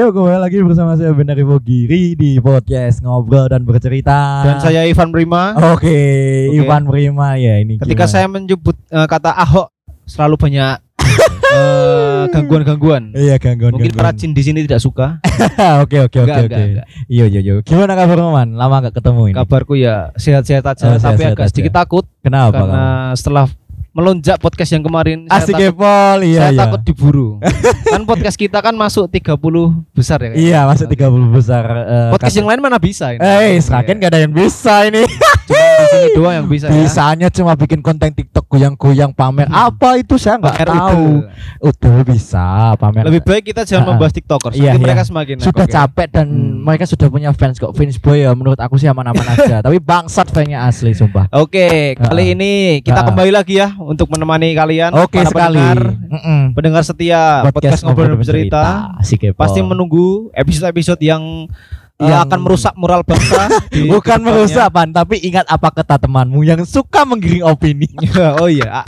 Yo, kembali lagi bersama saya Benar Ivo Giri di podcast Ngobrol dan Bercerita. Dan saya Ivan Prima. Oke, Oke. Ivan Prima ya ini. Ketika gimana? saya menyebut eh, kata Ahok selalu banyak eh, gangguan-gangguan. Iya gangguan. Mungkin gangguan. perajin di sini tidak suka. Oke oke oke oke. Iya iya iya. Gimana kabar Man? Lama gak ketemu ini. Kabarku ya sehat-sehat aja, Oh, tapi agak aja. sedikit takut Kenapa karena kamu? setelah melonjak podcast yang kemarin Asik saya takut, Kepol, iya saya iya. takut diburu. kan podcast kita kan masuk 30 besar ya. kan? Iya, masuk 30 besar. eh, Podcast kata- yang lain mana bisa ini? Eh, seragen Iya. gak ada yang bisa ini. Cuma di sini doang yang bisa ya. Bisanya cuma bikin konten TikTok goyang-goyang pamer. Hmm. Apa itu saya nggak tahu. Udah bisa pamer. Lebih baik kita jangan membahas TikTokers. iya, iya. mereka semakin sudah nekok ya. capek dan Hmm. mereka sudah punya fans kok fans boy ya menurut aku sih aman-aman aja tapi bangsat fansnya asli sumpah Oke, kali Ah. ini kita Ah. kembali lagi ya untuk menemani kalian oke para sekali pendengar, Mm-mm. pendengar setia podcast, ngobrol dan bercerita. Pasti menunggu episode-episode yang uh, Yang- akan merusak moral bangsa. bukan merusak pan tapi ingat apa kata temanmu yang suka menggiring opini oh iya.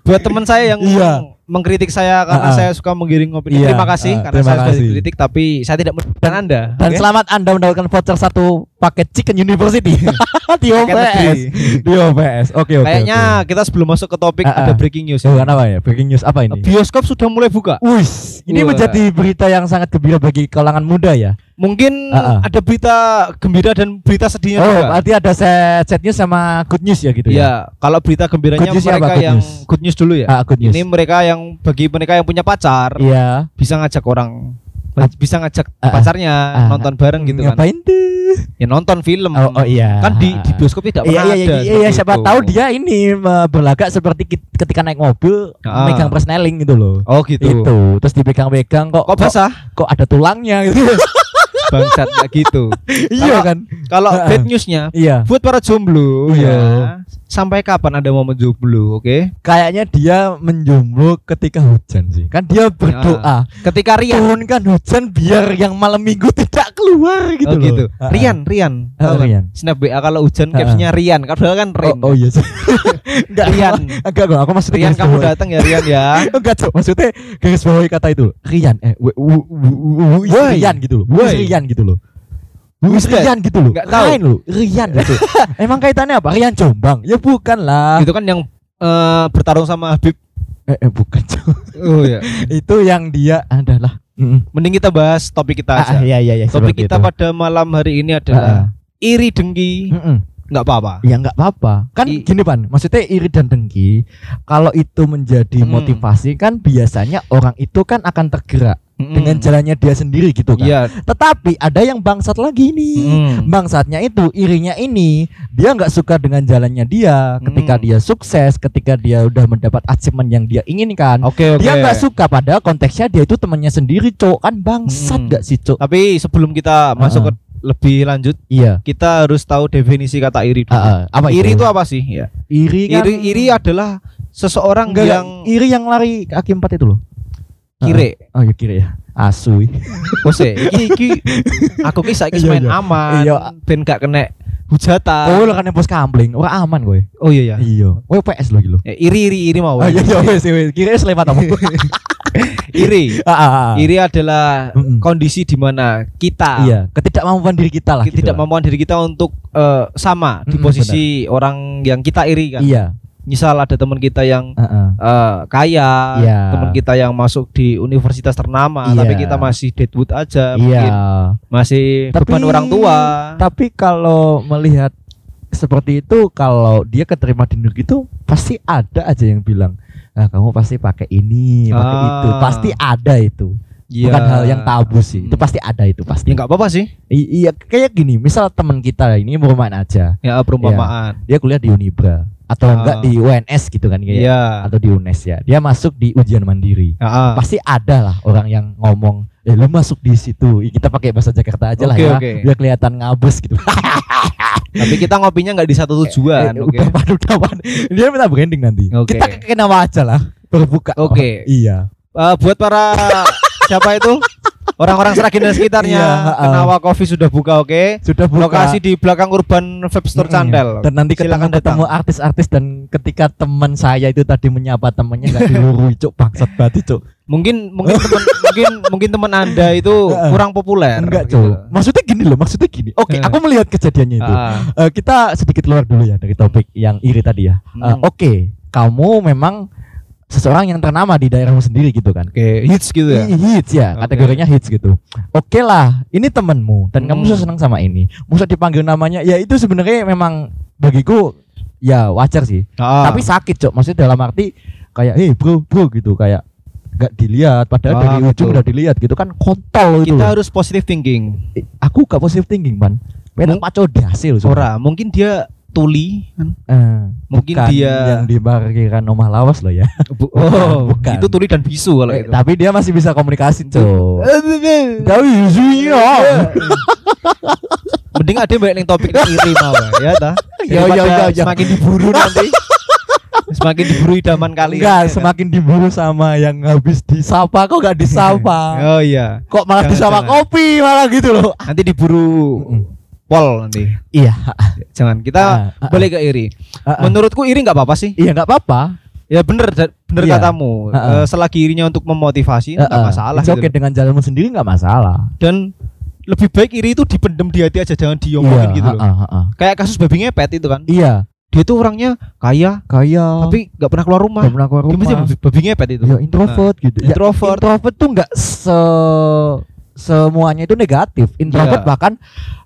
Buat teman saya yang Iya. mengkritik saya karena Ah, ah. saya suka menggiring opini. Iya, Terima kasih ah, karena terima saya sudah dikritik tapi saya tidak merugikan Anda. dan oke? selamat anda mendapatkan voucher satu paket Chicken University di OPS di OPS oke oke Kayaknya kita sebelum masuk ke topik Ah, ada ah. breaking news. oke. oh, apa ya breaking news apa ini Bioskop sudah mulai buka. Wis, ini Wah. menjadi berita yang sangat gembira bagi kalangan muda ya. Mungkin Ah, ah. ada berita gembira dan berita sedihnya Oh, juga. berarti ada set set news sama good news ya gitu ya. Ya, kalau berita gembiranya Good newsnya mereka apa, good yang news? good news dulu ya. Ah, good news. Ini mereka yang bagi mereka yang punya pacar Iya. bisa ngajak orang. Bisa ngajak ah. pacarnya Ah, nonton bareng gitu kan. Ngapain tuh? Ya nonton film. Oh, oh iya. Kan di di bioskop tidak Iya pernah iya ada. iya, iya, siapa itu. tahu dia ini eh, berlagak seperti ketika naik mobil Ah. megang persneling gitu loh. Oh gitu. Itu, terus dipegang-pegang kok Kok basah? kok ada tulangnya gitu. Bangsat kayak gitu. iya kan? Kalau bad newsnya Iya. buat para jomblo Iya. ya. Sampai kapan Anda mau menjomblo, oke? Kayaknya dia menjomblo ketika hujan sih. Kan dia berdoa, Ketika Rian turunkan hujan biar yang malam minggu tidak keluar gitu oh loh. gitu. Ah. Rian, Rian. Ah, Tahu kan? Rian. Snap WA kalau hujan captionnya Rian. Padahal kan Oh, Rin. oh iya sih. Enggak, Rian. Enggak kok, aku maksudnya Rian kamu datang ya Rian ya. Enggak, Cok. Maksudnya garis bawahi kata itu. Rian eh w- w- w-. Rian gitu loh. Rian gitu loh. Wis. Rian gitu loh. Nggak tahu. Loh, Rian gitu. Emang kaitannya apa? Rian Jombang. Ya bukan lah. Itu kan yang eh, bertarung sama Habib. Eh, eh, bukan. Oh ya. itu yang dia adalah Mm-mm. Mending kita bahas topik kita Ah, ah, aja. iya iya iya. Topik kita itu. pada malam hari ini Ah, ah. adalah iri dengki. Mm-mm. Nggak apa-apa. Ya nggak apa-apa. Kan I- gini pan, maksudnya iri dan dengki. Kalau itu menjadi Hmm. motivasi kan biasanya orang itu kan akan tergerak Mm-mm. dengan jalannya dia sendiri gitu kan. Iya. Tetapi ada yang bangsat lagi nih. Mm. Bangsatnya itu irinya ini dia nggak suka dengan jalannya dia ketika Hmm. dia sukses, ketika dia udah mendapat achievement yang dia inginkan. Oke oke. Dia nggak suka pada konteksnya dia itu temannya sendiri, cok kan bangsat Hmm. nggak sih, cok? Tapi sebelum kita masuk ke lebih lanjut, Iya. kita harus tahu definisi kata iri dulu. Ah, ah. apa iri itu? itu apa sih? Ya. Iri kan Iri iri adalah seseorang Enggak, yang iri yang lari kaki empat itu loh. kire. Oh ya kira ya. Asu. Bose, iki iki aku ki saiki Iya, main iya. aman, Iya. ben gak kena hujatan. Oh lo kan pos kampling, ora aman kowe. Oh iya ya. Iya. Kowe PS lo gitu. Ya, iri iri iri mau. Oh iya iya wes wes. Kira wis lewat apa? iri. Ah, ah, ah. Iri adalah Mm-mm. kondisi di mana kita Iya, ketidakmampuan diri kita lah gitu. tidak lah. mampuan diri kita untuk eh, sama di Mm-mm, posisi orang yang kita iri kan. Iya. Misal ada teman kita yang Heeh. eh, kaya, Iya. teman kita yang masuk di universitas ternama, Iya. tapi kita masih deadwood aja, Iya. mungkin masih Tapi- beban orang tua. Tapi kalau melihat seperti itu, kalau dia keterima di negeri itu pasti ada aja yang bilang, "Ah, kamu pasti pakai ini, pakai Ah. itu." Pasti ada itu. Iya. Bukan hal yang tabu sih. Itu pasti ada itu pasti. Ya nggak apa-apa sih. I- iya, kayak gini, misal teman kita ini mau main aja, Ya perumpamaan. dia kuliah di Unibra atau Ah. enggak di UNS gitu kan kayak Iya. atau di UNES ya. Dia masuk di ujian mandiri. Ya, ah. Pasti ada lah orang yang ngomong, "Eh, lu masuk di situ." Kita pakai bahasa Jakarta aja lah Oke, ya, oke. biar kelihatan ngabus gitu. Tapi kita ngopinya nggak di satu tujuan. Eh, Oke. Udah pan, udah pan. Dia minta branding nanti. Oke. Kita ke nama aja lah. Berbuka. Oke. iya. Eh, buat para siapa itu? Orang-orang Seragen dan sekitarnya, Iya, ha-ha. Kenawa Coffee sudah buka, oke? Sudah buka. Lokasi di belakang Urban Vape Store Mm-mm. Candel. Dan nanti ketemu Silakan ketemu datang. artis-artis dan ketika teman saya itu tadi menyapa temannya nggak dilurui cuk bangsat banget cuk. Mungkin mungkin teman mungkin mungkin teman Anda itu kurang populer. Enggak, gitu. Cok. Maksudnya gini loh, maksudnya gini. Oke, Eh. aku melihat kejadiannya itu. Ah, Eh, kita sedikit keluar dulu ya dari topik yang iri tadi ya. Hmm. Oke, kamu memang seseorang yang ternama di daerahmu sendiri gitu kan. Oke, hits gitu ya. Hits ya, Oke. kategorinya hits gitu. Oke lah, ini temenmu dan kamu Hmm. sudah senang sama ini. Musa dipanggil namanya, ya itu sebenarnya memang bagiku ya wajar sih. Ah. Tapi sakit cok, maksudnya dalam arti kayak, hei bro bro gitu kayak nggak dilihat, padahal Ah, dari ujung udah dilihat gitu kan kontol itu. kita loh. harus positive thinking. Eh, Aku gak positive thinking man. Pengen paco di hasil. Ora, mungkin dia tuli kan. Eh, Mungkin bukan dia- yang di parkiran rumah lawas loh ya. Bu- Bukan, oh, bukan. itu tuli dan bisu kalau Eh, itu. tapi dia masih bisa komunikasi. Eh, Tapi iya. Mending ada yang balik ning topik yang iri mau ya ta. Ya, ya, ya, ya. Semakin diburu nanti. semakin diburu idaman kalian. Enggak, ya kan? semakin diburu sama yang habis disapa kok gak disapa. Oh iya. kok malah Jangan, disapa jangan. kopi malah gitu loh. Nanti diburu Mm. Pol nanti. Iya. Jangan kita Ah, ah, ah. balik ke iri. Ah, ah. Menurutku iri nggak apa-apa sih. Iya nggak apa-apa. Ya bener bener Iya. katamu. Ah. Eh, selagi irinya untuk memotivasi nggak Heeh. masalah It's gitu. Oke dengan jalanmu sendiri nggak masalah. Dan lebih baik iri itu dipendem di hati aja jangan diomongin Iya, gitu loh. heeh, heeh. Kayak kasus babi ngepet itu kan. Iya, Dia tuh orangnya kaya kayak tapi nggak pernah keluar rumah. nggak pernah keluar rumah. mesti babi, babi ngepet itu. Ya introvert gitu. Ya, Introvert. introvert tuh nggak se semuanya itu negatif. Introvert Iya. bahkan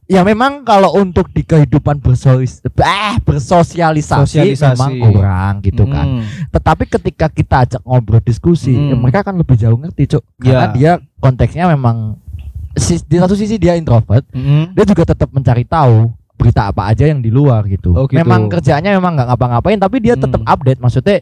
ya memang kalau untuk di kehidupan bersolis eh, bersosialisasi Sosialisasi. memang kurang gitu kan. Hmm. Tetapi ketika kita ajak ngobrol diskusi, Hmm. ya mereka akan lebih jauh ngerti, Cuk. Karena Ya. dia konteksnya memang di satu sisi dia introvert, Mm. dia juga tetap mencari tahu berita apa aja yang di luar gitu. Oh, gitu. Memang kerjaannya memang nggak ngapa-ngapain, tapi dia tetap Hmm. update. Maksudnya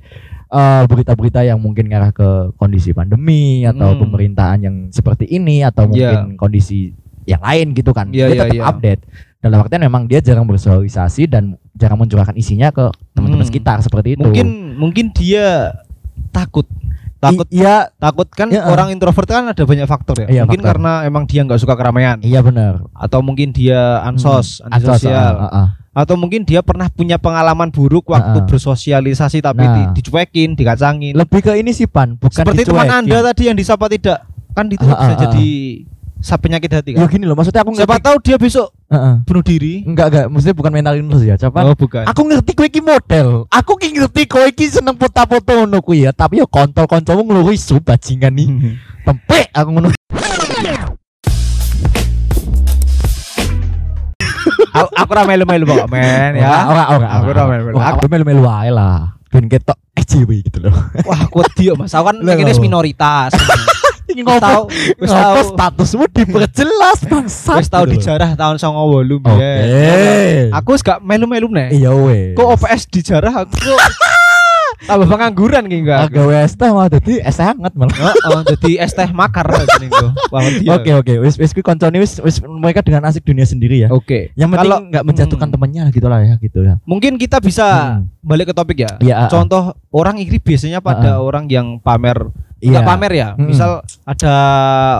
eh, berita-berita yang mungkin ngarah ke kondisi pandemi atau Hmm. pemerintahan yang seperti ini atau Ya. mungkin kondisi yang lain gitu kan. Ya, dia ya, tetap ya. update. Dalam artian memang dia jarang bersosialisasi dan jarang mencurahkan isinya ke teman-teman Hmm. sekitar seperti itu. Mungkin mungkin dia takut. Takut I- iya, takut kan Ya, orang introvert kan ada banyak faktor ya. Iya, mungkin faktor. karena emang dia nggak suka keramaian iya benar. atau mungkin dia ansos, Hmm. antisosial ah, ah, ah. atau mungkin dia pernah punya pengalaman buruk waktu Ah, ah. bersosialisasi tapi Nah. di- dicuekin, dikacangin. Lebih ke ini sih pan, bukan Seperti teman dicuekin. Anda tadi yang disapa tidak kan itu Ah, bisa ah, ah. jadi sa penyakit hati Ya kan. gini loh, maksudnya aku Siapa ngerti. tahu dia besok Heeh. bunuh diri. Enggak enggak, maksudnya bukan mental illness ya, Capan. Oh, bukan. Aku ngerti kowe iki model. Aku ki ngerti kowe iki seneng foto-foto ngono kuwi ya, tapi yo kontol kancamu ngono kuwi su bajingan nih. Tempek aku ngono. aku, aku ra melu-melu kok, men ya. Ora ora Aku ora melu-melu. Aku melu-melu wae lah. Ben ketok EJW gitu loh. Wah, aku wedi yo, Mas. Aku kan apa? minoritas. Ngopo? Ngopo statusmu diperjelas bangsat. Wis tahu gitu di loh. jarah tahun 98 Oke. biyen. Aku wis gak melu-melu nih. Iya weh. Kok OPS di jarah aku tambah pengangguran ki enggak. agak wes teh mah dadi es hangat malah. Heeh, dadi es teh makar jeneng ya. Oke oke, wis wis kuwi koncone wis wis mereka dengan asik dunia sendiri ya. Oke. Yang penting Kalau- nggak menjatuhkan Hmm. temennya gitu lah ya gitu ya. Mungkin kita bisa Hmm. balik ke topik ya. Iya, ah, ah. Contoh orang iri biasanya pada orang yang pamer Iya. Enggak pamer ya. Hmm. Misal ada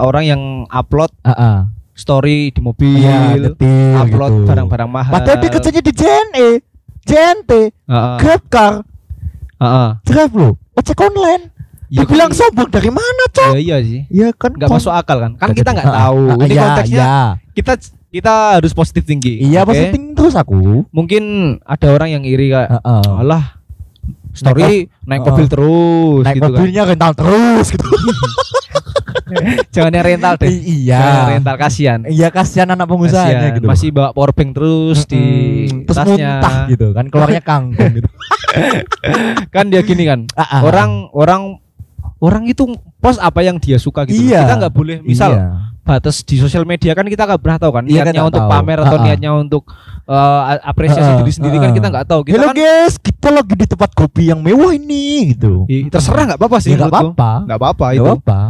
orang yang upload Heeh. story di mobil, detil upload gitu. barang-barang mahal. Padahal dia kerjanya di JNE, JNT, Heeh. Grabcar, Heeh. Grab lo, ojek online. Ya, Dia bilang kan- sombong dari mana, Cok? Ya, iya sih. Ya kan Nggak masuk akal kan? Kan kita nggak Ah, tahu. ah, Ini iya, konteksnya iya. kita kita harus positif tinggi. Iya, Oke? positif terus aku. Mungkin ada orang yang iri kayak Heeh. alah story naik, Oh. mobil terus Naik gitu kan. mobilnya rental terus gitu. Jangan yang rental deh. Iya. Jangan rental kasihan. Iya kasihan anak Kasihan. gitu. Masih bawa powerbank terus di Mm-mm. terus tasnya. muntah gitu kan keluarnya kangkung gitu. Kan dia gini kan. Ah. Orang orang orang itu post apa yang dia suka gitu. Iya. Kita nggak boleh misal Iya. batas di sosial media kan kita nggak pernah tahu kan Iya, niatnya kita untuk tahu. pamer atau ah. niatnya untuk eh, apresiasi Ah, diri sendiri kan ah. kita nggak tahu. Kita Halo kan guys, kita lagi di tempat kopi yang mewah ini gitu. Terserah nggak apa-apa sih Ya nggak apa-apa. Nggak apa-apa itu. apa-apa.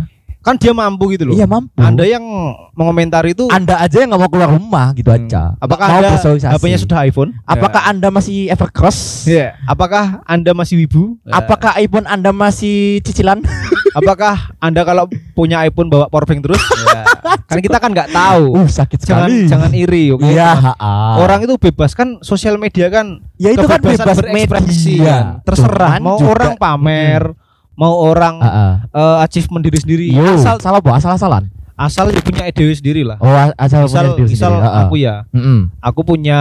Kan dia mampu gitu loh. Iya mampu. Anda yang mengomentari itu Anda aja yang nggak mau keluar rumah gitu Hmm. aja. Apakah mau Anda. HP-nya sudah iPhone? Apakah Anda masih Evercross? Iya. Apakah Anda masih wibu? Apakah iPhone Anda masih cicilan? Apakah Anda kalau punya iPhone bawa powerbank terus? Ya. Kan kita kan nggak tahu. Uh, sakit Jangan sekali. jangan iri, oke? Iya, ha-ha. Orang itu bebas kan sosial media kan ya itu kan bebas berekspresi media. kan. Terserah Cuman mau juga- orang pamer, mau orang Heeh. eh, achievement diri sendiri Yo, asal salah apa? Asal-asalan. asal dia punya ide sendiri lah. Oh, asal misal punya diri misal sendiri. Aku ya, Mm-mm. aku punya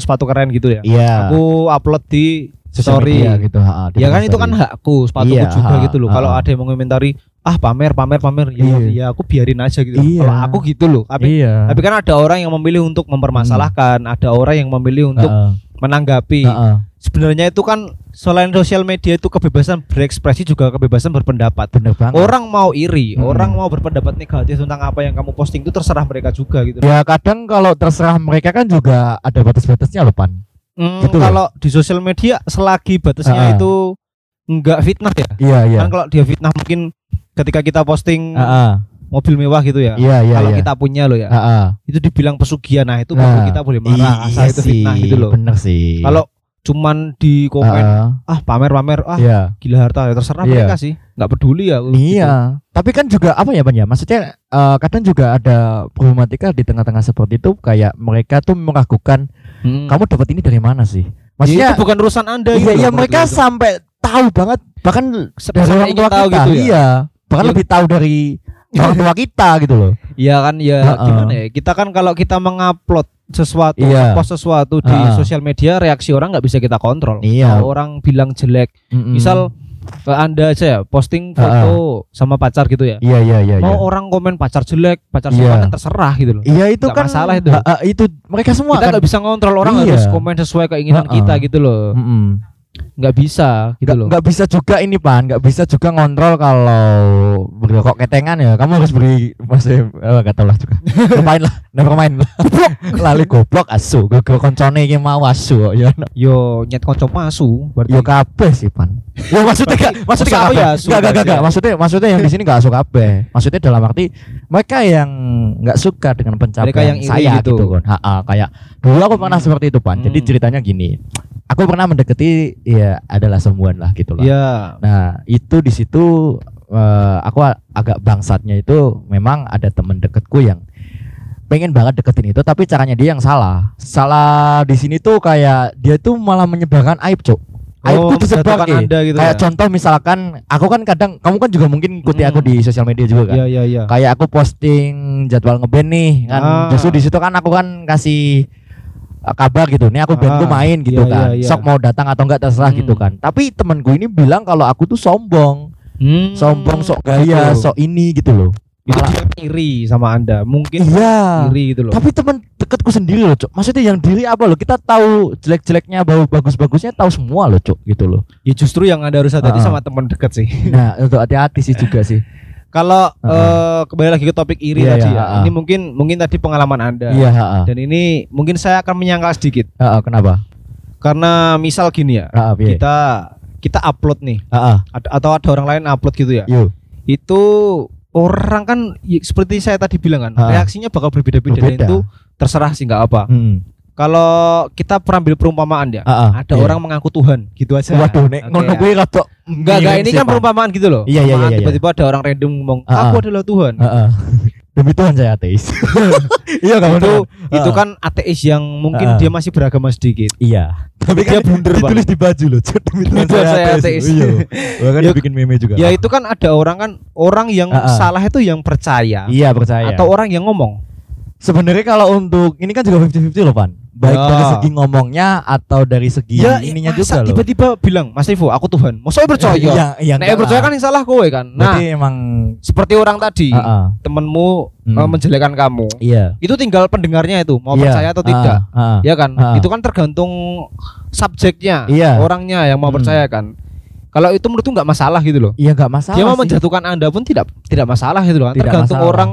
sepatu keren gitu ya. Iya. Aku upload di story. media gitu, di Ya kan story. itu kan hakku, sepatuku Iya, juga ha, gitu loh. Kalau ha. ada yang mengomentari, ah pamer pamer pamer, ya, Iya. ya aku biarin aja gitu. Iya. Kalau aku gitu loh. Tapi Iya. tapi kan ada orang yang memilih untuk mempermasalahkan, ada orang yang memilih untuk Heeh, menanggapi. heeh. Sebenarnya itu kan selain sosial media itu kebebasan berekspresi juga kebebasan berpendapat. Bener banget. Orang mau iri, Hmm. orang mau berpendapat negatif tentang apa yang kamu posting itu terserah mereka juga gitu. Ya kadang kalau terserah mereka kan juga ada batas-batasnya loh pan. Hmm, gitu loh. kalau di sosial media selagi batasnya itu enggak fitnah ya. Iya iya. Kan kalau dia fitnah mungkin ketika kita posting Heeh. mobil mewah gitu ya. Iya iya kalau iya. kita punya loh ya. Heeh. Itu dibilang pesugihan nah itu Nah, baru kita boleh marah iya asal itu fitnah sih, gitu loh. Bener sih. Kalau cuman di komen Heeh. ah pamer-pamer ah Iya. gila harta ya terserah Iya. mereka sih. nggak peduli ya. aku gitu. Iya, tapi kan juga apa ya Pan ya? Maksudnya eh, kadang juga ada problematika di tengah-tengah seperti itu kayak mereka tuh meragukan Hmm. kamu dapat ini dari mana sih? Ya, Maksudnya itu bukan urusan Anda iya gitu iya mereka itu. sampai tahu banget bahkan dari orang tua tahu kita. gitu ya. Iya, bahkan Ya. lebih tahu dari orang tua kita gitu loh. Iya kan ya Heeh. gimana ya kita kan kalau kita mengupload sesuatu Iya. post sesuatu di Heeh. sosial media reaksi orang nggak bisa kita kontrol Iya. Kalau orang bilang jelek Mm-mm. misal ke anda aja ya posting foto sama pacar gitu ya Iya iya iya. mau iya. orang komen pacar jelek pacar Iya. kan terserah gitu loh Iya itu Nggak kan masalah itu. Ha, itu mereka semua kita kan. nggak bisa ngontrol orang Iya. harus komen sesuai keinginan Heeh. kita gitu loh Mm-mm. Nggak bisa gitu Nggak- loh nggak bisa juga ini pan, nggak bisa juga ngontrol kalau berkok ketengan ya. Kamu harus beri masih eh, nggak tahu lah juga. Lupain lah, never mind lah. Lali goblok asu, gue koncone iki mau asu ya. yo nyet konco masu berarti Yo kabeh sih pan. Yo maksudnya gak, maksudnya Maksud gak apa ya, berarti nggak. ya? Maksudnya, maksudnya yang di sini nggak asu kabeh. Maksudnya dalam arti mereka yang nggak suka dengan pencapaian Mereka yang saya gitu. gitu, kan. Ha, ha, kayak dulu aku pernah Hmm. seperti itu pan. Jadi Hmm. ceritanya gini. Aku pernah mendekati ya adalah semuan lah gitu lah. ya Nah, itu di situ eh, aku agak bangsatnya itu memang ada temen deketku yang pengen banget deketin itu tapi caranya dia yang salah. Salah di sini tuh kayak dia tuh malah menyebarkan aib, Cuk. Aib oh, tuh disebar anda gitu Kayak ya contoh misalkan aku kan kadang kamu kan juga mungkin ikuti Hmm. aku di sosial media juga kan. ya ya ya Kayak aku posting jadwal ngeband nih kan. Ah. Justru di situ kan aku kan kasih uh, kabar gitu. Nih aku bandku Ah, main gitu iya, kan. iya, iya. Sok mau datang atau enggak terserah Hmm. gitu kan. Tapi temanku ini bilang kalau aku tuh sombong Hmm, sombong sok gaya gitu. sok ini gitu loh itu Malah- dia iri sama anda mungkin iya iri gitu loh tapi teman deketku sendiri loh cok maksudnya yang diri apa loh kita tahu jelek-jeleknya bau bagus-bagusnya tahu semua loh cok gitu loh ya justru yang anda harus hati-hati Ah. sama teman dekat sih nah untuk hati-hati sih juga sih kalau Ah. eh, kembali lagi ke topik iri Iya, tadi iya, ya ini mungkin mungkin tadi pengalaman anda iya ha. dan ini mungkin saya akan menyangkal sedikit ha, kenapa karena misal gini ya ha, piye? kita kita upload nih ha. ad- atau ada orang lain upload gitu ya Yo. itu orang kan ya, seperti saya tadi bilang kan Ah. reaksinya bakal berbeda-beda dan itu terserah sih nggak apa Hmm. Kalau kita perambil perumpamaan ya Ha, ha. ada Iya. orang mengaku Tuhan gitu aja waduh nek Oke, ngono kuwi rada Enggak, enggak ini kan perumpamaan gitu loh. Iya, iya, Perumpamaan iya, iya. Tiba-tiba ada orang random ngomong, Ah, "Aku ah. adalah Tuhan." Ha, ha. demi Tuhan saya ateis iya kamu itu itu kan ateis yang mungkin Ah. dia masih beragama sedikit. iya tapi Dia kan blunder, ditulis di baju loh demi Tuhan Tuhan saya ateis. iya bahkan dibikin meme juga Ya itu kan ada orang kan orang yang Ah, ah. salah itu yang percaya iya percaya atau orang yang ngomong. Sebenarnya kalau untuk ini kan juga 50-50 loh Pan. Baik Ya. dari segi ngomongnya atau dari segi Ya ininya masa juga loh. tiba-tiba bilang, "Mas Ivo, aku Tuhan." Masa percaya? Iya, iya. Nek percaya kan yang salah kowe kan. Nah, Berarti emang seperti orang tadi, Heeh. temenmu Hmm. eh, menjelekan kamu. Iya. Itu tinggal pendengarnya itu mau Iya. percaya atau tidak. Ah, ah. Ya kan? Ah. Itu kan tergantung subjeknya, Iya. orangnya yang mau Hmm. percaya kan. Kalau itu menurutku nggak masalah gitu loh. Iya enggak masalah. dia mau menjatuhkan Anda pun tidak tidak masalah gitu loh. kan. Tidak tergantung masalah. orang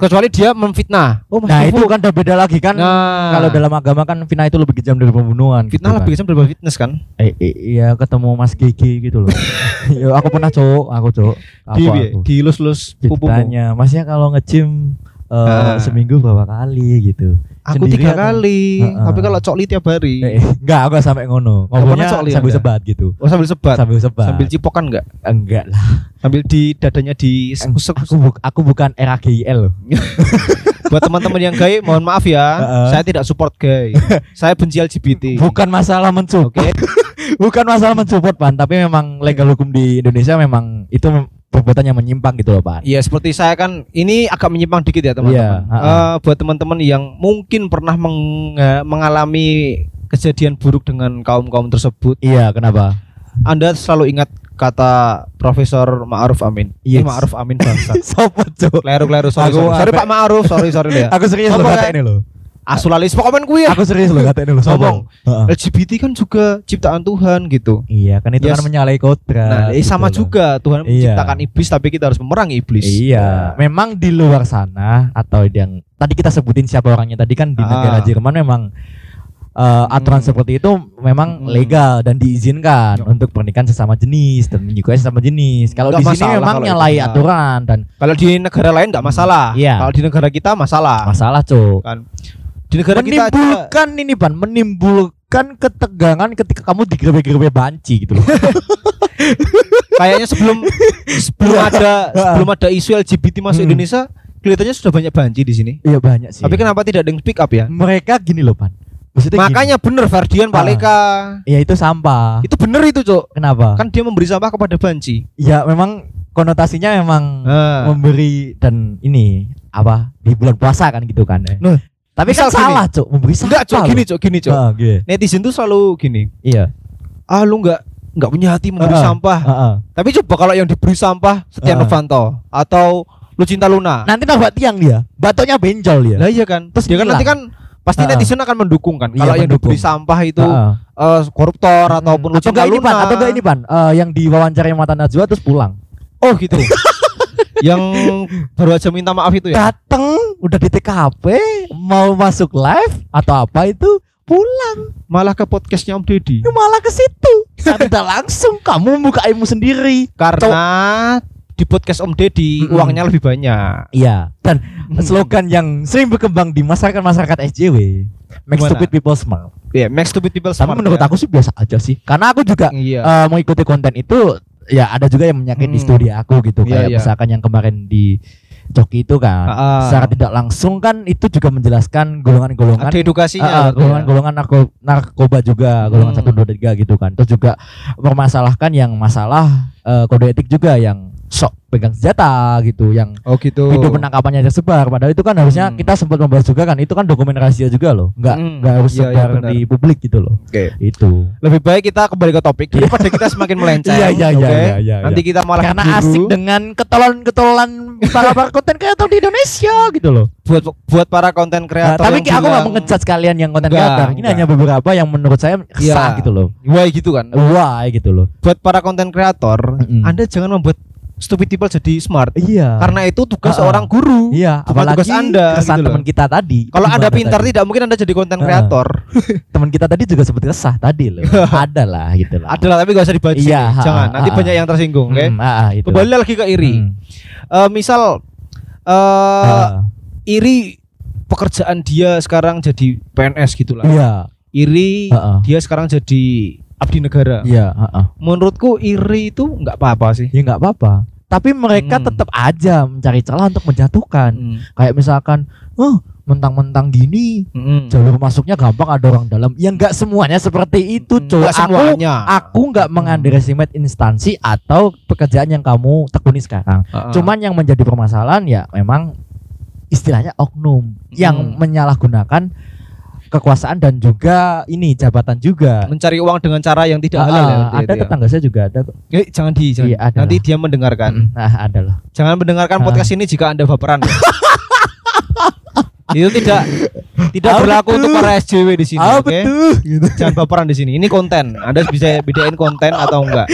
kecuali dia memfitnah. Oh, Mas Nah, itu kan udah beda lagi kan. Nah, Kalau dalam agama kan fitnah itu lebih kejam dari pembunuhan. fitnah gitu lebih kan. kejam daripada fitness kan? Eh, eh, iya ketemu Mas Gigi gitu loh. Yo, aku pernah cowok, aku cowok. Di aku? di lus-lus pupumu. Ditanya, Masnya kalau nge-gym eh, Ah. seminggu berapa kali gitu? Aku tiga kali, Heeh. tapi kalau cokli tiap hari. Eh, enggak, aku sampai ngono. Ngomongnya cokli sambil Anda? sebat gitu. Oh sambil sebat, Sambil sebat. sambil cipokan enggak? enggak lah. Sambil di dadanya di Eng- Aku, buk- aku bukan RAGIL loh. Buat teman-teman yang gay, mohon maaf ya, Heeh. saya tidak support gay. saya benci LGBT. Bukan masalah mensupport. Oke. bukan masalah mensupport pan tapi memang legal hukum di Indonesia memang itu perbuatan yang menyimpang gitu loh pan Iya seperti saya kan ini agak menyimpang dikit ya teman-teman. Iya, ha-ha. Eh, buat teman-teman yang mungkin pernah meng- eh, mengalami kejadian buruk dengan kaum kaum tersebut, iya kenapa Anda selalu ingat kata Profesor Ma'ruf Amin. Iya Yes. Ma'ruf Amin bangsat. sopo cuk Kleru kleru sorry, sorry. Sorry Pak Ma'ruf, sorry sorry ya. aku serius loh kata ini loh Asulalis komen kuwi ya. aku serius loh kata ini loh Ngomong. sombong. LGBT kan juga ciptaan Tuhan gitu. iya kan itu Yes. kan menyalahi kodrat Nah, eh, gitu sama loh. juga Tuhan Iya. menciptakan iblis tapi kita harus memerangi iblis. Iya, memang di luar sana atau yang tadi kita sebutin siapa orangnya tadi kan di Ah. negara Jerman memang eh, aturan Hmm. seperti itu memang Hmm. legal dan diizinkan Ya. untuk pernikahan sesama jenis dan menyukai sesama jenis. Kalau di sini memang nyalahi aturan dan Kalau di negara lain nggak masalah. Iya. Kalau di negara kita masalah. masalah, Cuk. Kan. Di negara kita aja Menimbulkan ini, Pan, menimbulkan ketegangan ketika kamu digerbe-gerbe banci gitu loh. kayaknya sebelum sebelum Iya. ada sebelum ada isu LGBT masuk Hmm. Indonesia kelihatannya sudah banyak banci di sini. Iya banyak sih. Tapi kenapa tidak ada yang speak up ya? mereka gini loh, Pan. Maksudnya gini. Makanya bener Ferdian Ah. Paleka. ya itu sampah. Itu bener itu, Cok. Kenapa? Kan dia memberi sampah kepada banci. Ya memang konotasinya memang Nah. memberi dan ini apa di bulan puasa kan gitu kan. ya. Nah, Tapi misal kan salah, Cuk, memberi sampah. Enggak, Cok, gini. Cok, gini, Cok. Ah, gitu. Netizen tuh selalu gini. Iya. Ah, lu enggak enggak punya hati memberi Ah, sampah. Heeh. Tapi coba kalau yang diberi sampah Setia Ah. Novanto atau Lucinta Luna. Nanti nabrak tiang dia. Batoknya benjol dia. Lah iya kan. Terus dia kan nanti kan pasti Ah. netizen akan mendukung kan. Iya, Kalau yang mendukung. diberi sampah itu Heeh. eh, koruptor Hmm. ataupun atau Lucinta enggak ini Luna. Pan, atau enggak ini Pan, eh, yang diwawancara mata Najwa terus pulang. Oh gitu. yang baru aja minta maaf itu ya. Dateng udah di TKP, mau masuk live atau apa itu pulang. Malah ke podcastnya Om Deddy. Ya malah ke situ. Tidak langsung kamu buka ilmu sendiri. Karena di podcast Om Deddy Mm-mm. uangnya lebih banyak. Iya, dan slogan yang sering berkembang di masyarakat-masyarakat SJW, make Gimana? stupid people smile. Iya, make stupid people Tapi smart. menurut ya. aku sih biasa aja sih. Karena aku juga iya. eh, mengikuti konten itu ya ada juga yang menyakiti Hmm. studi aku gitu Iya, kayak iya. misalkan yang kemarin di Coki itu kan ah. secara tidak langsung kan itu juga menjelaskan golongan-golongan Ada edukasinya. Ah, ya. golongan-golongan narko- narkoba juga golongan Hmm. satu dua tiga gitu kan terus juga mempermasalahkan yang masalah eh, kode etik juga yang sok pegang senjata gitu yang Oh gitu. video penangkapannya tersebar padahal itu kan harusnya Hmm. kita sempat membahas juga kan itu kan dokumen rahasia juga loh nggak Hmm. nggak harus Iya, iya, sebar benar. di publik gitu loh Oke. itu Lebih baik kita kembali ke topik daripada kita semakin melenceng. Iya, iya, iya, oke? iya, iya, Nanti kita malah karena keburu. asik dengan ketololan-ketololan para para konten kreator di Indonesia gitu loh buat buat para konten Nah, kreator. tapi yang aku nggak mengejat kalian yang konten kreator ini enggak. hanya beberapa yang menurut saya Iya. sah gitu loh Wah gitu kan. wah gitu loh Buat para konten kreator, Mm-mm. Anda jangan membuat stupid people jadi smart. iya Karena itu tugas ah. seorang guru. iya bukan apalagi tugas Anda, kesan gitu teman kita tadi Kalau Anda pintar tadi? tidak mungkin Anda jadi konten kreator. teman kita tadi juga seperti resah tadi loh ada lah gitu lah Adalah tapi gak usah dibaca. Iya, ha, Jangan, ha, nanti ha. banyak yang tersinggung, oke? Hmm, ah, ah, itu Kembali lagi ke iri. Hmm. Eh, misal eh Ah, iri pekerjaan dia sekarang jadi PNS gitulah. iya Iri Ah, ah. dia sekarang jadi abdi negara. iya ah, ah. Menurutku iri itu nggak apa-apa sih. ya nggak apa-apa tapi mereka Hmm. tetap aja mencari celah untuk menjatuhkan Hmm. kayak misalkan oh mentang-mentang gini Hmm. jalur masuknya gampang ada orang dalam ya nggak semuanya seperti itu Hmm, aku semuanya. aku nggak Hmm. mengunderestimate instansi atau pekerjaan yang kamu tekuni sekarang Ah, ah. cuman yang menjadi permasalahan ya memang istilahnya oknum yang Hmm. menyalahgunakan kekuasaan dan juga ini jabatan juga mencari uang dengan cara yang tidak halal ya. ah, berarti ada ya. tetangga saya juga ada kok. Eh, jangan di jangan. Iya, ada Nanti lah. dia mendengarkan. nah ada loh Jangan mendengarkan Ah. podcast ini jika Anda baperan. ya. itu tidak tidak Ah, berlaku untuk para SJW di sini, oke? betul gitu Jangan baperan di sini. Ini konten. Anda bisa bedain konten atau enggak.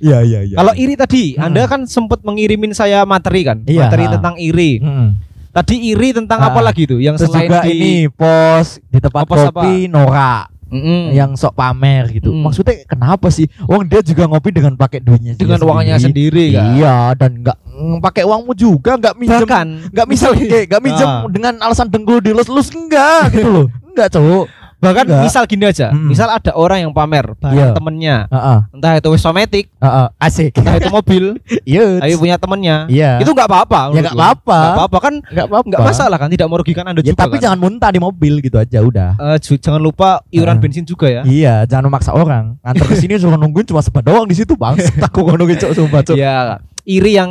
iya iya iya Kalau iri tadi, Hmm. Anda kan sempat mengirimin saya materi kan? Iya. Materi tentang iri. Hmm. Tadi iri tentang Ah. apa lagi tuh? Yang selain juga di ini pos di tempat Oh, pos kopi Nora Mm-mm. yang sok pamer gitu. Mm. Maksudnya kenapa sih? Uang dia juga ngopi dengan pakai duitnya dengan uangnya sendiri kan. Iya, dan nggak mm, pakai uangmu juga, nggak minjem, nggak misal nggak minjem Ah. dengan alasan dengkul dilus-lus enggak gitu loh. Enggak, cowok. Bahkan Enggak. misal gini aja, Mm-mm. misal ada orang yang pamer barang Iya. temennya, Heeh. entah itu Wisomatic, Heeh. Asik. entah itu mobil, Iya. ayo punya temennya. Iya. Itu nggak apa-apa. Ya, nggak apa-apa. Nggak apa-apa kan enggak apa-apa. nggak masalah kan tidak merugikan Anda Ya, juga tapi kan. jangan muntah di mobil gitu aja udah. Ju- jangan lupa iuran Ah. bensin juga ya. Iya, jangan memaksa orang. Nganter ke sini suruh nungguin cuma sebat doang di situ, Bang. Aku nungguin cok sumpah, cok. Ya, iri yang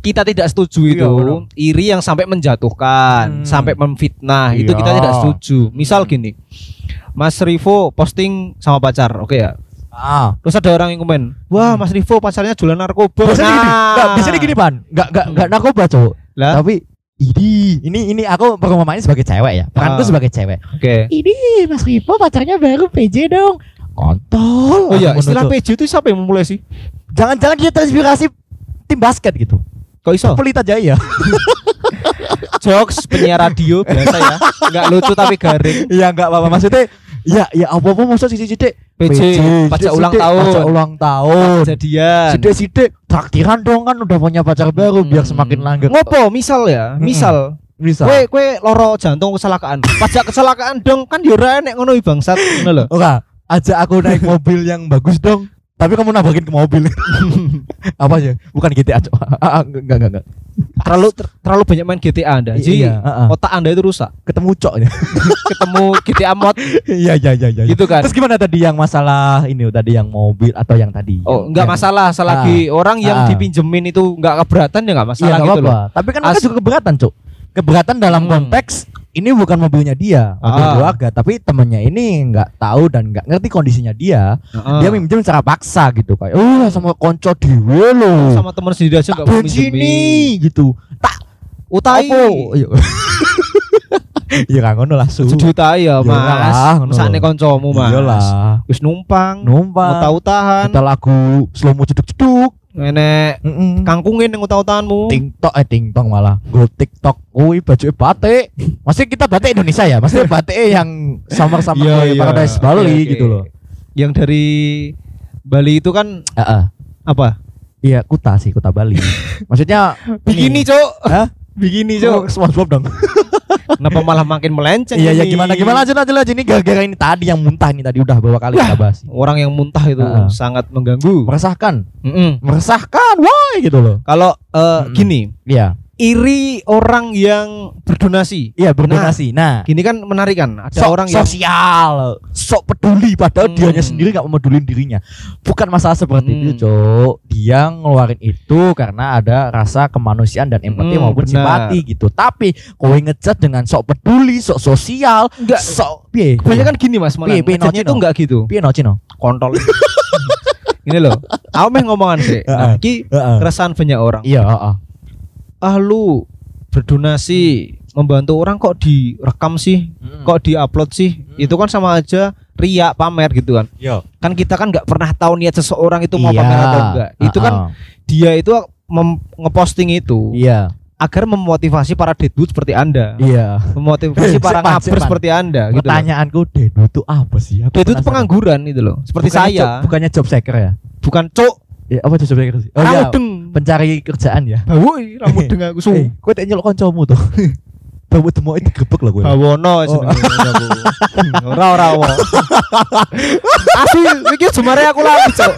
kita tidak setuju Iya, itu, benar. iri yang sampai menjatuhkan, Hmm. sampai memfitnah, itu Iya. kita tidak setuju. Misal gini, Mas Rivo posting sama pacar, oke ya. Ah. Terus ada orang yang komen, wah Mas Rivo pacarnya jualan narkoba. Gini, Nah. enggak, biasanya gini, Pan. Enggak enggak enggak narkoba, cok. Lah, Tapi ini ini ini aku perumpamannya sebagai cewek ya. Peranku Ah. sebagai cewek. oke. Ini Mas Ripo pacarnya baru PJ dong. Kontol. Oh iya, istilah nuntut. PJ itu siapa yang memulai sih? Jangan-jangan dia terinspirasi tim basket gitu. Kok iso? Pelita Jaya. Jokes penyiar radio biasa ya. Enggak lucu tapi garing. Iya enggak apa-apa maksudnya Ya, ya apa-apa maksud sidik-sidik PJ, pajak ulang tahun. Pajak ulang tahun. Kejadian. Sidik-sidik traktiran dong kan udah punya pacar baru biar Hmm. semakin langgeng. Ngopo misal ya, Mm-mm. misal Bisa. Kue kue loro jantung kecelakaan. Pajak kecelakaan dong kan yo ora enek ngono bangsat ngono lho. Oke, ajak aku naik mobil yang bagus dong. Tapi kamu nabrakin ke mobil. Apa aja? Bukan GTA, Cok. Ah, ah, enggak, enggak, enggak. Terlalu ter- terlalu banyak main GTA Anda. Jadi Iya, heeh. otak Anda itu rusak. Ketemu Cok. Ketemu GTA mod Iya, iya, iya, iya. gitu kan. Terus gimana tadi yang masalah ini tadi yang mobil atau yang tadi? Oh, Yang- enggak yang- masalah selagi orang yang Ah. dipinjemin itu enggak keberatan ya enggak Iya, masalah enggak gitu loh. Tapi kan mereka juga keberatan, Cok. Keberatan dalam Hmm. konteks ini bukan mobilnya dia, mobil Ah. keluarga, tapi temennya ini nggak tahu dan nggak ngerti kondisinya dia. Heeh. Dia minjem secara paksa gitu kayak, "Oh, sama konco dhewe lo." sama teman sendiri aja enggak mau minjemin. gitu. Tak Utai. Iya. Iya kan ngono lah su. Sejuta ya, Iyalah, Mas. Mesane kancamu, Mas. Iyalah. Wis numpang, Numpang. utah-utahan, Kita lagu slow mo ceduk-ceduk. Enek Heeh. kangkungin yang utah-utahanmu. TikTok eh TikTok malah. Go TikTok kuwi baju batik. Maksudnya kita batik Indonesia ya. Maksudnya batik yang Iya, kayak iya. Paradise Bali Oke, oke. gitu loh. Yang dari Bali itu kan Heeh. apa? Iya, kuta sih, kuta Bali. Maksudnya Bikini, ini. Cok. Hah? Bikini, Oh, Cok. SpongeBob dong. Kenapa malah makin melenceng? Iya, ya gimana gimana aja aja aja ini gara-gara ini tadi yang muntah ini tadi udah beberapa kali kita bahas. Orang yang muntah itu Heeh. sangat mengganggu. Meresahkan, Mm-mm. meresahkan, woi gitu loh. Kalau eh, Mm-mm. gini, Iya, iri orang yang berdonasi. iya berdonasi. Nah, Gini kan menarik kan? Ada sok orang yang sosial, sok peduli padahal Hmm. dianya sendiri nggak memedulin dirinya. Bukan masalah seperti Hmm. itu, Cok. Dia ngeluarin itu karena ada rasa kemanusiaan dan empati Hmm, maupun benar. simpati gitu. Tapi kowe ngechat dengan sok peduli, sok sosial, enggak sok piye? kebanyakan gini Mas, malah Piye, no, itu enggak gitu. piye no Cino? Kontol. Ini loh. Aku meh ngomongan sih. Nah, iki Heeh. keresahan banyak orang. Iya, heeh. Ah lu berdonasi membantu orang kok direkam sih? Kok diupload sih? Hmm. Itu kan sama aja riak pamer gitu kan. Yo. Kan kita kan nggak pernah tahu niat seseorang itu mau Iya. pamer atau enggak. Itu kan Heeh. dia itu ngeposting itu Iya. agar memotivasi para deadwood seperti Anda. Iya. Memotivasi para sepan. seperti Anda gitu. Pertanyaanku Dedo itu apa sih? Aku Deadwood itu pengangguran itu loh. Seperti Bukannya saya. job- bukannya job seeker ya? Bukan cok. Ya, apa job seeker sih? Oh iya, deng. Pencari kerjaan ya. Bau ih, rambut deng aku. Eh, kowe tak nyelok kancamu tuh. Bawa temu itu gebek lah. Bawono Oh. jenenge aku. Ora ora wo. Asli iki jemare aku lali, Cok.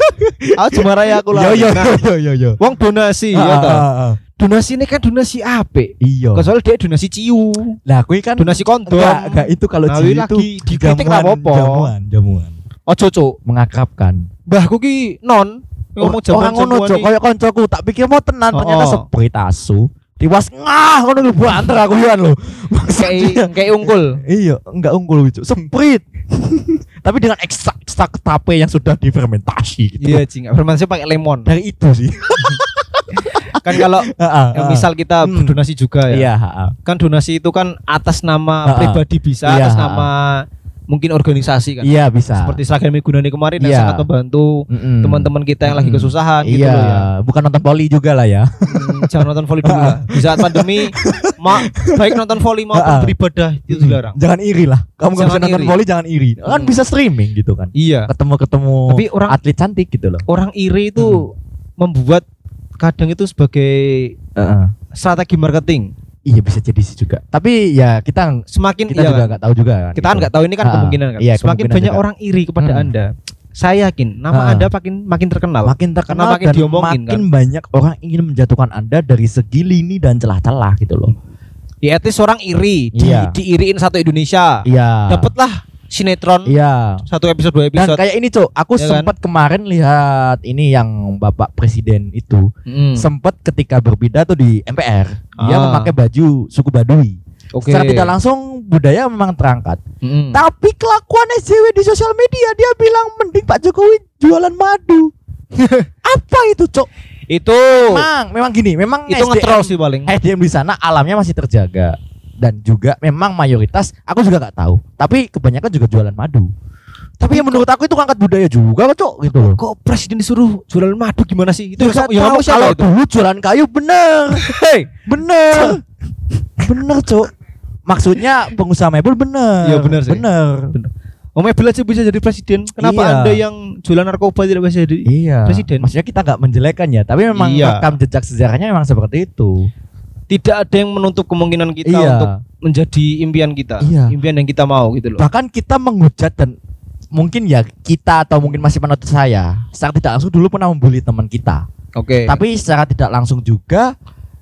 Aku jemare aku Yo lali. yo Nah, yo yo yo. Wong donasi ya ah, ah, ah. Donasi ini kan donasi apik. Iya. Soalnya dia donasi ciu, Lah kowe kan donasi kondom. enggak enggak itu kalau Nah, ini itu lagi dikritik apa-apa. jamuan, jamuan. Ojo, Cok. Mengakrabkan. Mbahku ki non ngomong jamuan Orang ngono cok, kayak koncoku tak pikir mau tenan Oh, ternyata oh. asu. Tiwas ngah ngono lho banter aku yoan lho. kayak kayak unggul. Iya, enggak unggul itu. Sprit. Tapi dengan ekstrak ekstrak tape yang sudah difermentasi gitu. Iya, Cing. Fermentasi pakai lemon. Dari itu sih. Kan kalau ya, misal kita Hmm. berdonasi juga ya. Iya. Kan donasi itu kan atas nama pribadi bisa, Iya, atas nama mungkin organisasi kan. Iya bisa. Seperti seragam Gunani kemarin yang Iya. sangat membantu Mm-mm. teman-teman kita yang lagi Mm. kesusahan gitu iya, loh ya. bukan nonton poli juga lah ya. Hmm, jangan nonton volley dulu lah. Di saat pandemi, ma baik nonton volley maupun beribadah itu dilarang. Jangan iri lah. Kamu nggak bisa nonton poli jangan iri. Kan Hmm. bisa streaming gitu kan. Iya. Ketemu-ketemu Tapi orang atlet cantik gitu loh. orang iri itu Hmm. membuat kadang itu sebagai Heeh. strategi marketing. Iya bisa jadi sih juga. Tapi ya kita Semakin kita iya juga kan? nggak tahu juga kan. kita kan gitu. nggak tahu ini kan Ah, kemungkinan kan. iya, Semakin kemungkinan banyak juga. orang iri kepada Hmm. Anda. Saya yakin nama Ah. Anda makin makin terkenal. makin terkenal Karena makin dan diomongin, makin banyak orang ingin menjatuhkan Anda dari segi lini dan celah-celah gitu loh. Ya at least orang iri, di, Iya. diiriin satu Indonesia. Iya. Dapatlah sinetron Iya. satu episode dua Dan episode. kayak ini, Cok, aku Ya kan? sempat kemarin lihat ini yang Bapak Presiden itu Mm. sempat ketika berpidato di MPR, dia Ah. memakai baju suku Baduy. Oke. Secara tidak langsung budaya memang terangkat. Mm. Tapi kelakuan SJW di sosial media dia bilang mending Pak Jokowi jualan madu. Apa itu, Cok? Itu Memang, memang gini, memang itu ngetroll sih paling. SDM di sana alamnya masih terjaga dan juga memang mayoritas aku juga nggak tahu tapi kebanyakan juga jualan madu tapi yang menurut aku itu ngangkat budaya juga cok gitu loh Kok presiden disuruh jualan madu gimana sih? Itu Itu yang, yang tahu kalau itu? dulu jualan kayu bener Hei, bener bener cok maksudnya pengusaha mebel bener Iya, bener sih. bener Om Mebel aja bisa jadi presiden. Kenapa Iya. Anda yang jualan narkoba tidak bisa jadi? iya Presiden. maksudnya kita nggak menjelekan ya tapi memang Iya. rekam jejak sejarahnya memang seperti itu Tidak ada yang menutup kemungkinan kita Iya. untuk menjadi impian kita. Iya. Impian yang kita mau gitu loh. bahkan kita menghujat dan mungkin ya kita atau mungkin masih penonton saya secara tidak langsung dulu pernah membuli teman kita Oke. tapi secara tidak langsung juga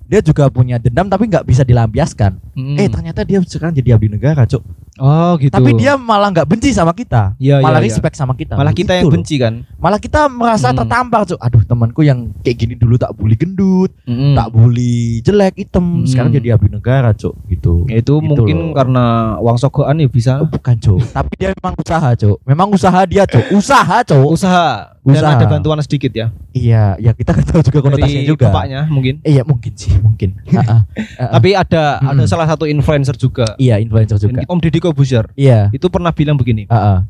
dia juga punya dendam tapi nggak bisa dilampiaskan Mm. eh ternyata dia sekarang jadi abdi negara cuk oh gitu. tapi dia malah nggak benci sama kita Iya, malah iya. respect sama kita malah kita yang Gitu loh. benci kan. malah kita merasa Hmm. tertampar cuk aduh temanku yang kayak gini dulu tak bully gendut Mm. tak bully jelek hitam Hmm. sekarang jadi abdi negara cuk gitu Ya, itu Gitu mungkin loh. karena uang sogokan ya bisa Oh, bukan cuk tapi dia memang usaha cuk memang usaha dia cuk usaha cuk usaha dan Usaha. ada bantuan sedikit ya iya ya kita kan tahu juga konotasinya dari juga bapaknya mungkin. Iya mungkin sih mungkin. Ha-ha. Tapi ada ada Mm. salah satu influencer juga. iya influencer juga Om Deddy Kobuzer iya itu pernah bilang begini, Ha-ha.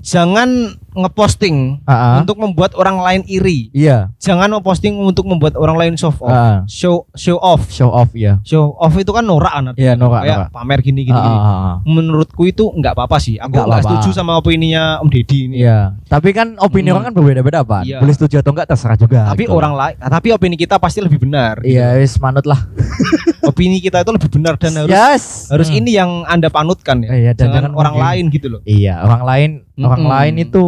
jangan ngeposting Ha-ha. untuk membuat orang lain iri. iya Jangan ngeposting untuk membuat orang lain show off. Ha-ha. Show show off. show off ya Show off itu kan norak artinya. Iya, norak, Kayak norak. pamer gini gini. gini. Ha-ha. Menurutku itu nggak apa-apa sih. Aku Nggak setuju sama opininya Om Deddy ini. Iya, tapi kan opini Hmm. orang kan berbeda-beda, Pak. Iya. Boleh setuju atau enggak terserah juga. Tapi gitu. orang lain, tapi opini kita pasti lebih benar. gitu. Iya, wis manut lah. Opini kita itu lebih benar dan harus yes. harus Hmm. ini yang anda panutkan ya. Iya, dan jangan jangan orang mungkin- lain gitu loh. Iya, orang lain, orang Mm-mm. lain itu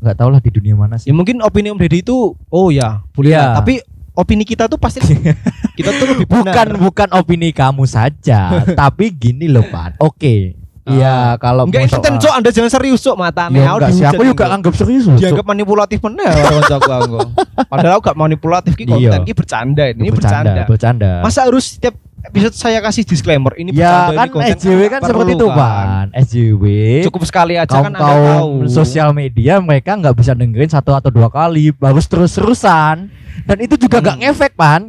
nggak tahu lah di dunia mana Ya sih. mungkin opini Om Deddy itu oh ya boleh lah. Tapi opini kita tuh pasti kita tuh lebih benar. Bukan bukan opini kamu saja, tapi gini loh, Pak. Oke. Iya, kalau Enggak itu cok Anda jangan serius cok mata Ya, enggak sih, aku juga anggap serius dianggap manipulatif bener orang cok aku. Padahal aku gak manipulatif ki Iya. konten ki bercanda ini, ini bercanda, bercanda. bercanda. Masa harus setiap episode saya kasih disclaimer ini ya kan ini SJW nggak kan seperti itu, kan. SJW. Cukup sekali aja kaum kan Anda tahu. sosial media mereka nggak bisa dengerin satu atau dua kali harus terus terusan dan itu juga nggak Hmm. ngefek pan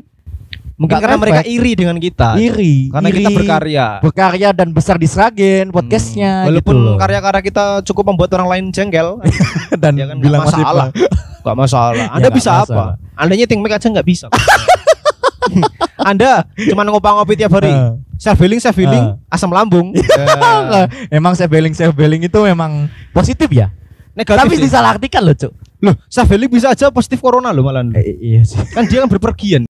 Mungkin nggak karena ngefek. mereka iri dengan kita. iri Karena iri, kita berkarya. berkarya dan besar di Sragen podcastnya Hmm. Walaupun gitu karya-karya kita cukup membuat orang lain jengkel, dan ya kan nggak bilang masih masalah. Gak masalah. Anda nggak bisa masalah. apa? Anda nyeting mic aja nggak bisa. Anda cuma ngopi-ngopi tiap hari. Eh. Self healing, self healing, asam lambung. Eh, emang saya beling saya beling itu memang positif ya Negatif tapi sih. disalahartikan loh cuk Loh, self healing bisa aja positif corona loh malah. eh, iya sih Kan dia kan berpergian.